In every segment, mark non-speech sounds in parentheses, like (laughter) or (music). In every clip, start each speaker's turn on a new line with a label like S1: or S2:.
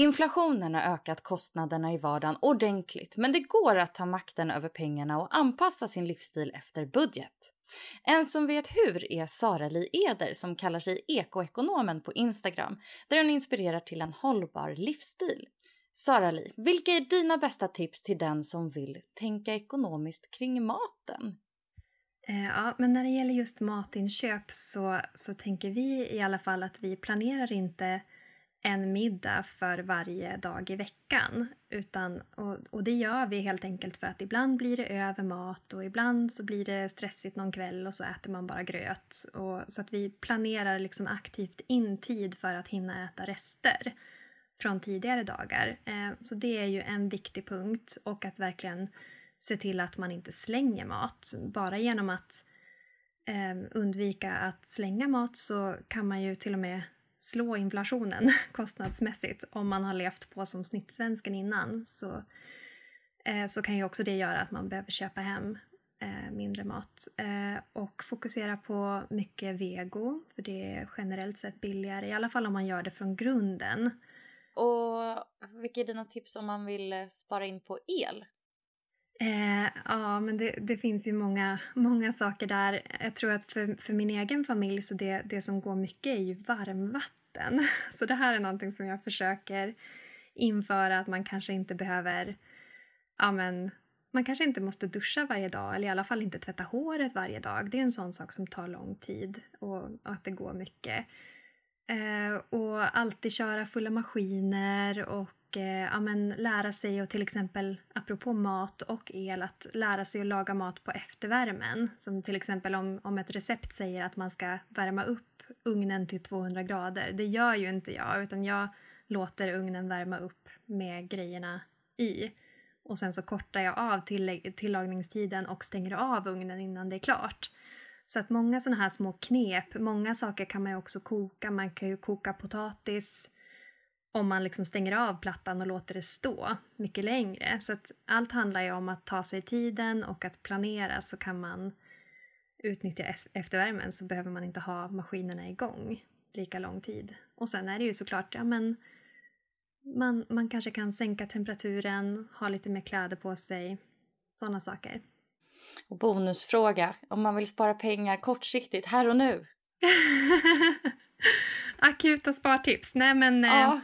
S1: Inflationen har ökat kostnaderna i vardagen ordentligt men det går att ta makten över pengarna och anpassa sin livsstil efter budget. En som vet hur är Sara-Li Eder som kallar sig ekoekonomen på Instagram där hon inspirerar till en hållbar livsstil. Sara-Li, vilka är dina bästa tips till den som vill tänka ekonomiskt kring maten?
S2: Eh, ja, men när det gäller just matinköp så, så tänker vi i alla fall att vi planerar inte en middag för varje dag i veckan. Utan, och, och det gör vi helt enkelt för att ibland blir det över mat och ibland så blir det stressigt någon kväll och så äter man bara gröt. Och, så att vi planerar liksom aktivt in tid för att hinna äta rester från tidigare dagar. Eh, så det är ju en viktig punkt och att verkligen se till att man inte slänger mat. Bara genom att eh, undvika att slänga mat så kan man ju till och med slå inflationen (laughs) kostnadsmässigt. Om man har levt på som snittsvensken innan så, eh, så kan ju också det göra att man behöver köpa hem eh, mindre mat. Eh, och fokusera på mycket vego, för det är generellt sett billigare, i alla fall om man gör det från grunden.
S1: Och vilka är dina tips om man vill eh, spara in på el?
S2: Eh, ja, men det, det finns ju många, många saker där. Jag tror att för, för min egen familj så det, det som går mycket är ju varmvatten. (laughs) Så det här är någonting som jag försöker införa att man kanske inte behöver, ja men man kanske inte måste duscha varje dag eller i alla fall inte tvätta håret varje dag. Det är en sån sak som tar lång tid och, och att det går mycket. Eh, och alltid köra fulla maskiner och eh, ja, men lära sig och till exempel, apropå mat och el, att lära sig att laga mat på eftervärmen. Som till exempel om, om ett recept säger att man ska värma upp ugnen till 200 grader. Det gör ju inte jag, utan jag låter ugnen värma upp med grejerna i. Och sen så kortar jag av till, tillagningstiden och stänger av ugnen innan det är klart. Så att många sådana här små knep, många saker kan man ju också koka. Man kan ju koka potatis om man liksom stänger av plattan och låter det stå mycket längre. Så att allt handlar ju om att ta sig tiden och att planera så kan man utnyttja eftervärmen så behöver man inte ha maskinerna igång lika lång tid. Och sen är det ju såklart, ja men man, man kanske kan sänka temperaturen, ha lite mer kläder på sig, sådana saker.
S1: Och bonusfråga, om man vill spara pengar kortsiktigt här och nu? (laughs)
S2: Akuta spartips? Nej men eh,
S1: Ja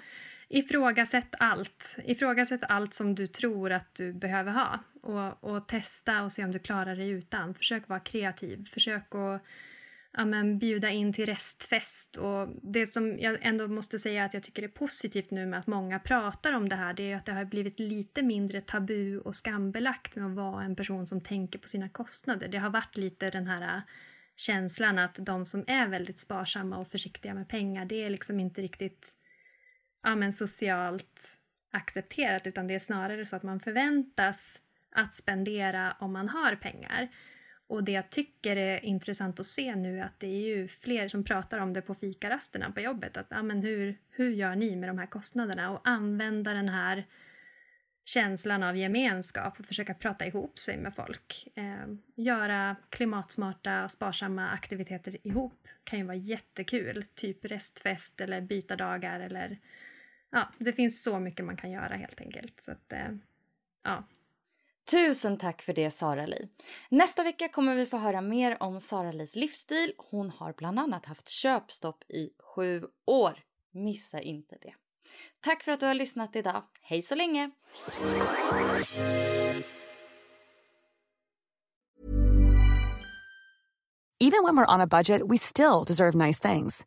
S2: ifrågasätt allt. Ifrågasätt allt som du tror att du behöver ha. Och, och testa och se om du klarar dig utan. Försök vara kreativ. Försök att ja, men, bjuda in till restfest. Och det som jag ändå måste säga att jag tycker är positivt nu med att många pratar om det här det är att det har blivit lite mindre tabu och skambelagt med att vara en person som tänker på sina kostnader. Det har varit lite den här äh, känslan att de som är väldigt sparsamma och försiktiga med pengar det är liksom inte riktigt ja, men socialt accepterat utan det är snarare så att man förväntas att spendera om man har pengar. Och det jag tycker är intressant att se nu är att det är ju fler som pratar om det på fikarasterna på jobbet. Att, ja, men hur, hur gör ni med de här kostnaderna? Och använda den här känslan av gemenskap och försöka prata ihop sig med folk. Eh, göra klimatsmarta, sparsamma aktiviteter ihop kan ju vara jättekul. Typ restfest eller byta dagar eller ja, det finns så mycket man kan göra helt enkelt. Så att, eh, ja,
S1: Tusen tack för det Sara-Li. Nästa vecka kommer vi få höra mer om Sara-Lis livsstil. Hon har bland annat haft köpstopp i sju år. Missa inte det. Tack för att du har lyssnat idag. Hej så länge!
S3: Even when we're on a budget we still deserve nice things.